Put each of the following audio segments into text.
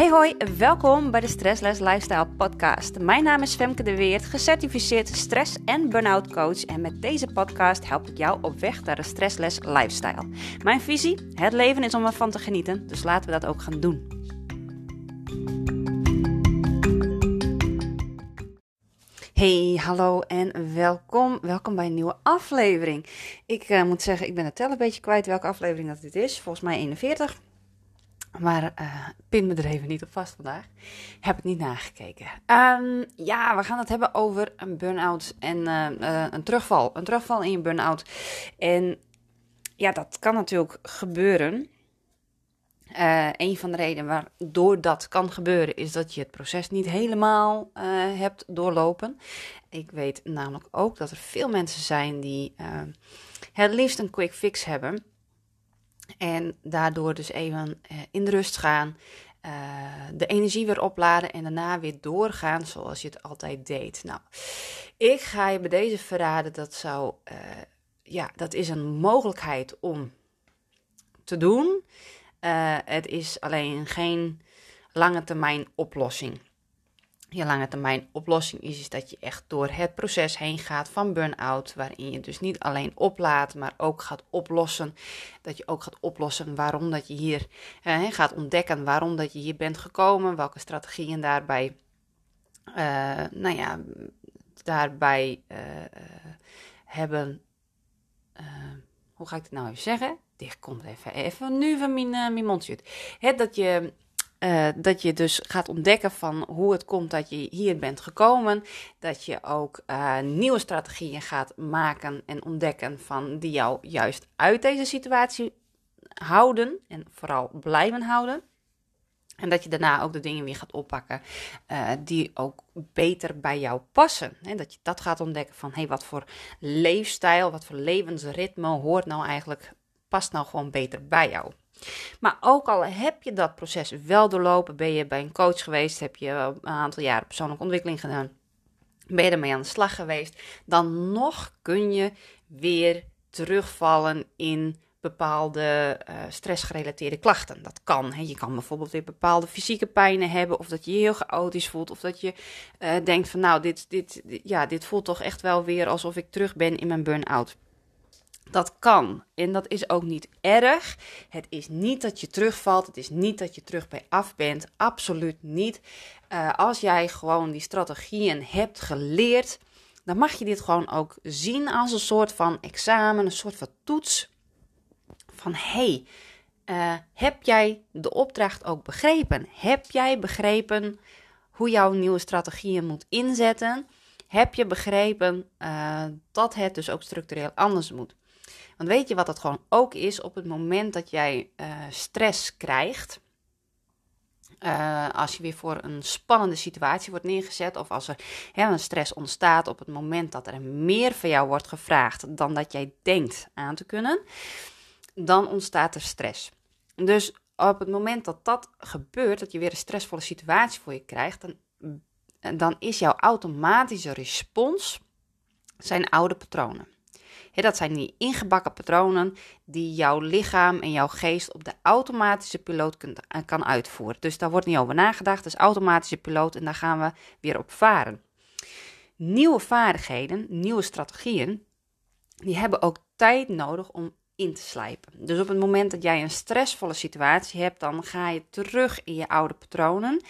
Hey hoi, welkom bij de Stressless Lifestyle podcast. Mijn naam is Femke de Weert, gecertificeerd stress- en burn-out coach en met deze podcast help ik jou op weg naar een stressless lifestyle. Mijn visie, het leven is om ervan te genieten, dus laten we dat ook gaan doen. Hey, hallo en welkom. Welkom bij een nieuwe aflevering. Ik uh, moet zeggen, ik ben het tel een beetje kwijt welke aflevering dat dit is. Volgens mij 41. Maar uh, pin me er even niet op vast vandaag. Heb het niet nagekeken. Um, ja, we gaan het hebben over een burn-out en uh, uh, een terugval. Een terugval in je burn-out. En ja, dat kan natuurlijk gebeuren. een van de redenen waardoor dat kan gebeuren is dat je het proces niet helemaal hebt doorlopen. Ik weet namelijk ook dat er veel mensen zijn die het liefst een quick fix hebben. En daardoor dus even uh, in de rust gaan, uh, de energie weer opladen en daarna weer doorgaan zoals je het altijd deed. Nou, ik ga je bij deze verraden, dat zou, uh, ja, dat is een mogelijkheid om te doen. het is alleen geen lange termijn oplossing je lange termijn oplossing is, is dat je echt door het proces heen gaat van burn-out, waarin je dus niet alleen oplaat, maar ook gaat oplossen. Dat je ook gaat oplossen waarom dat je hier eh, gaat ontdekken, waarom dat je hier bent gekomen, welke strategieën daarbij, uh, nou ja, daarbij uh, hebben. hoe ga ik het nou even zeggen? Dit komt even, even nu van mijn, mijn mondje. Het dat je uh, dat je dus gaat ontdekken van hoe het komt dat je hier bent gekomen. Dat je ook uh, nieuwe strategieën gaat maken en ontdekken van die jou juist uit deze situatie houden en vooral blijven houden. En dat je daarna ook de dingen weer gaat oppakken uh, die ook beter bij jou passen. En dat je dat gaat ontdekken van hé, hey, wat voor leefstijl, wat voor levensritme hoort nou eigenlijk, past nou gewoon beter bij jou. Maar ook al heb je dat proces wel doorlopen, ben je bij een coach geweest, heb je een aantal jaren persoonlijke ontwikkeling gedaan, ben je ermee aan de slag geweest, dan nog kun je weer terugvallen in bepaalde uh, stressgerelateerde klachten. Dat kan. Hè. Je kan bijvoorbeeld weer bepaalde fysieke pijnen hebben, of dat je je heel chaotisch voelt, of dat je uh, denkt van nou, dit, dit, dit, ja, dit voelt toch echt wel weer alsof ik terug ben in mijn burn-out. Dat kan en dat is ook niet erg. Het is niet dat je terugvalt, het is niet dat je terug bij af bent, absoluut niet. Uh, als jij gewoon die strategieën hebt geleerd, dan mag je dit gewoon ook zien als een soort van examen, een soort van toets. Van hey, uh, heb jij de opdracht ook begrepen? Heb jij begrepen hoe jouw nieuwe strategieën moet inzetten? Heb je begrepen uh, dat het dus ook structureel anders moet? Want weet je wat het gewoon ook is op het moment dat jij uh, stress krijgt? Uh, als je weer voor een spannende situatie wordt neergezet, of als er hè, een stress ontstaat op het moment dat er meer van jou wordt gevraagd dan dat jij denkt aan te kunnen, dan ontstaat er stress. Dus op het moment dat dat gebeurt, dat je weer een stressvolle situatie voor je krijgt, dan, dan is jouw automatische respons zijn oude patronen dat zijn die ingebakken patronen die jouw lichaam en jouw geest op de automatische piloot kunt, eh, kan uitvoeren. Dus daar wordt niet over nagedacht. Dus automatische piloot en daar gaan we weer op varen. Nieuwe vaardigheden, nieuwe strategieën, die hebben ook tijd nodig om in te slijpen. Dus op het moment dat jij een stressvolle situatie hebt, dan ga je terug in je oude patronen.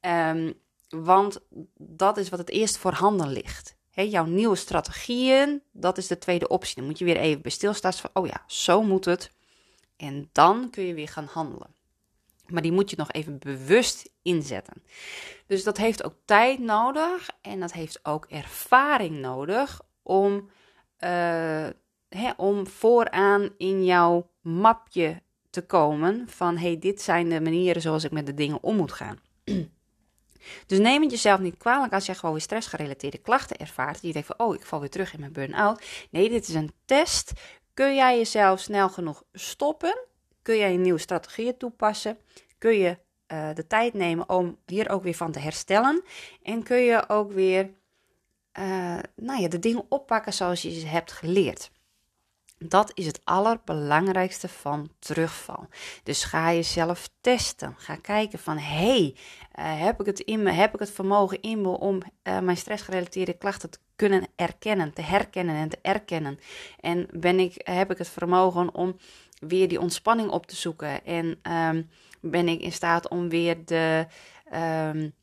Um, want dat is wat het eerst voorhanden ligt jouw nieuwe strategieën, dat is de tweede optie. Dan moet je weer even bij stilstaan van, oh ja, zo moet het. En dan kun je weer gaan handelen. Maar die moet je nog even bewust inzetten. Dus dat heeft ook tijd nodig en dat heeft ook ervaring nodig om, uh, om vooraan in jouw mapje te komen van hey, dit zijn de manieren zoals ik met de dingen om moet gaan. Dus neem het jezelf niet kwalijk als je gewoon weer stressgerelateerde klachten ervaart. Die je denkt van, oh, ik val weer terug in mijn burn-out. Nee, dit is een test. Kun jij jezelf snel genoeg stoppen? Kun jij een nieuwe strategieën toepassen? Kun je uh, de tijd nemen om hier ook weer van te herstellen? En kun je ook weer uh, nou ja, de dingen oppakken zoals je ze hebt geleerd? Dat is het allerbelangrijkste van terugval. Dus ga jezelf testen. Ga kijken van, hey, uh, heb, ik het in me, heb ik het vermogen in me om uh, mijn stressgerelateerde klachten te kunnen erkennen, te herkennen en te erkennen? En ben ik, heb ik het vermogen om weer die ontspanning op te zoeken? En um, ben ik in staat om weer de... Um,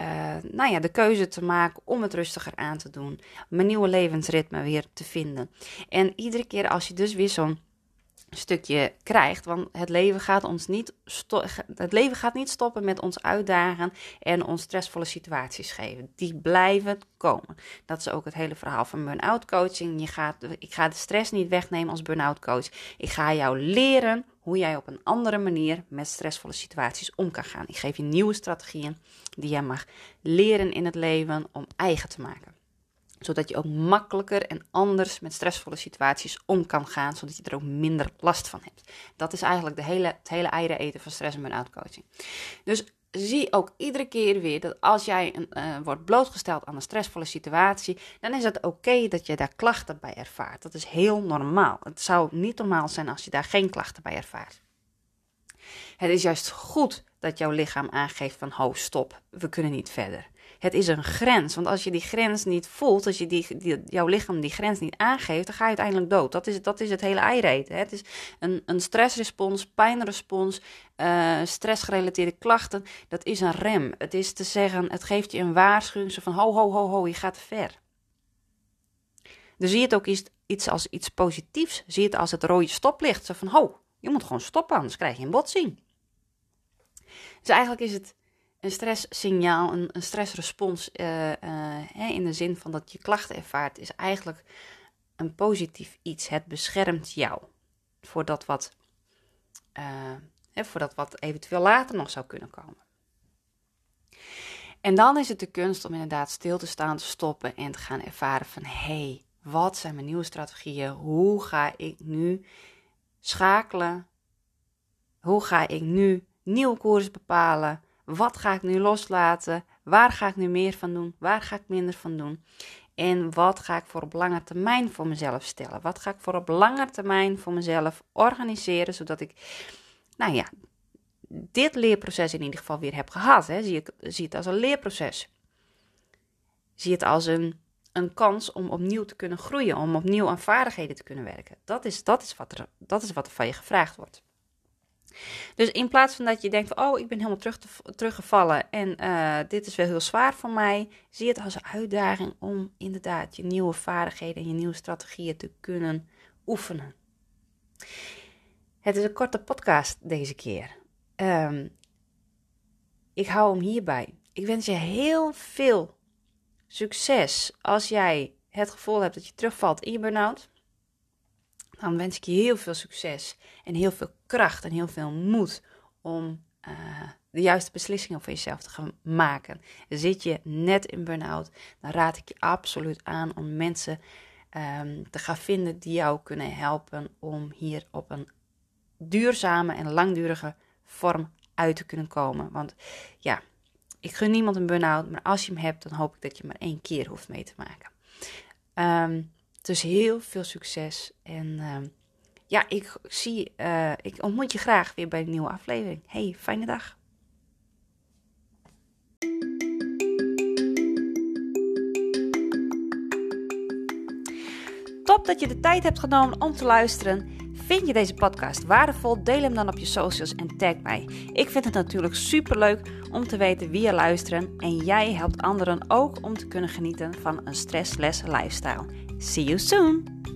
uh, nou ja, de keuze te maken om het rustiger aan te doen. Mijn nieuwe levensritme weer te vinden. En iedere keer als je dus weer zo'n stukje krijgt. Want het leven gaat ons niet, het leven gaat niet stoppen met ons uitdagen en ons stressvolle situaties geven. Die blijven komen. Dat is ook het hele verhaal van burn-out coaching. Je gaat, ik ga de stress niet wegnemen als burn-out coach. Ik ga jou leren hoe jij op een andere manier met stressvolle situaties om kan gaan. Ik geef je nieuwe strategieën die jij mag leren in het leven om eigen te maken zodat je ook makkelijker en anders met stressvolle situaties om kan gaan, zodat je er ook minder last van hebt. Dat is eigenlijk de hele, het hele eieren eten van stress en burn-out coaching. Dus zie ook iedere keer weer dat als jij een, uh, wordt blootgesteld aan een stressvolle situatie, dan is het oké dat je daar klachten bij ervaart. Dat is heel normaal. Het zou niet normaal zijn als je daar geen klachten bij ervaart. Het is juist goed dat jouw lichaam aangeeft van ho, stop, we kunnen niet verder. Het is een grens, want als je die grens niet voelt, als je die, jouw lichaam die grens niet aangeeft, dan ga je uiteindelijk dood. Dat is, dat is het hele eireten. Het is een, een stressrespons, pijnrespons, uh, stressgerelateerde klachten. Dat is een rem. Het is te zeggen, het geeft je een waarschuwing van ho, ho, ho, ho, je gaat ver. Dus zie het ook iets, iets als iets positiefs. Zie het als het rode stoplicht. Zo van, ho, je moet gewoon stoppen, anders krijg je een botsing. Dus eigenlijk is het een stresssignaal, een, een stressrespons uh, in de zin van dat je klachten ervaart, is eigenlijk een positief iets. Het beschermt jou voor dat wat, hè, voor dat wat eventueel later nog zou kunnen komen. En dan is het de kunst om inderdaad stil te staan, te stoppen en te gaan ervaren van hé, hey, wat zijn mijn nieuwe strategieën? Hoe ga ik nu schakelen? Hoe ga ik nu nieuwe koers bepalen? Wat ga ik nu loslaten? Waar ga ik nu meer van doen? Waar ga ik minder van doen? En wat ga ik voor op lange termijn voor mezelf stellen? Wat ga ik voor op lange termijn voor mezelf organiseren, zodat ik, nou ja, dit leerproces in ieder geval weer heb gehad. Hè? Zie, ik, zie het als een leerproces. Zie het als een, een kans om opnieuw te kunnen groeien, om opnieuw aan vaardigheden te kunnen werken. Dat is, dat is, wat, er, dat is wat er van je gevraagd wordt. Dus in plaats van dat je denkt van, oh, ik ben helemaal terug teruggevallen en uh, dit is wel heel zwaar voor mij, zie het als een uitdaging om inderdaad je nieuwe vaardigheden en je nieuwe strategieën te kunnen oefenen. Het is een korte podcast deze keer. Um, ik hou hem hierbij. Ik wens je heel veel succes als jij het gevoel hebt dat je terugvalt in je burn-out dan wens ik je heel veel succes en heel veel kracht en heel veel moed om uh, de juiste beslissingen voor jezelf te gaan maken. Zit je net in burn-out, dan raad ik je absoluut aan om mensen um, te gaan vinden die jou kunnen helpen om hier op een duurzame en langdurige vorm uit te kunnen komen. Want ja, ik gun niemand een burn-out, maar als je hem hebt, dan hoop ik dat je maar één keer hoeft mee te maken. Um, dus heel veel succes. En uh, ja, ik zie, uh, ik ontmoet je graag weer bij een nieuwe aflevering. Hey, fijne dag. Top dat je de tijd hebt genomen om te luisteren. Vind je deze podcast waardevol? Deel hem dan op je socials en tag mij. Ik vind het natuurlijk super leuk om te weten wie je luisteren en jij helpt anderen ook om te kunnen genieten van een stressless lifestyle. See you soon!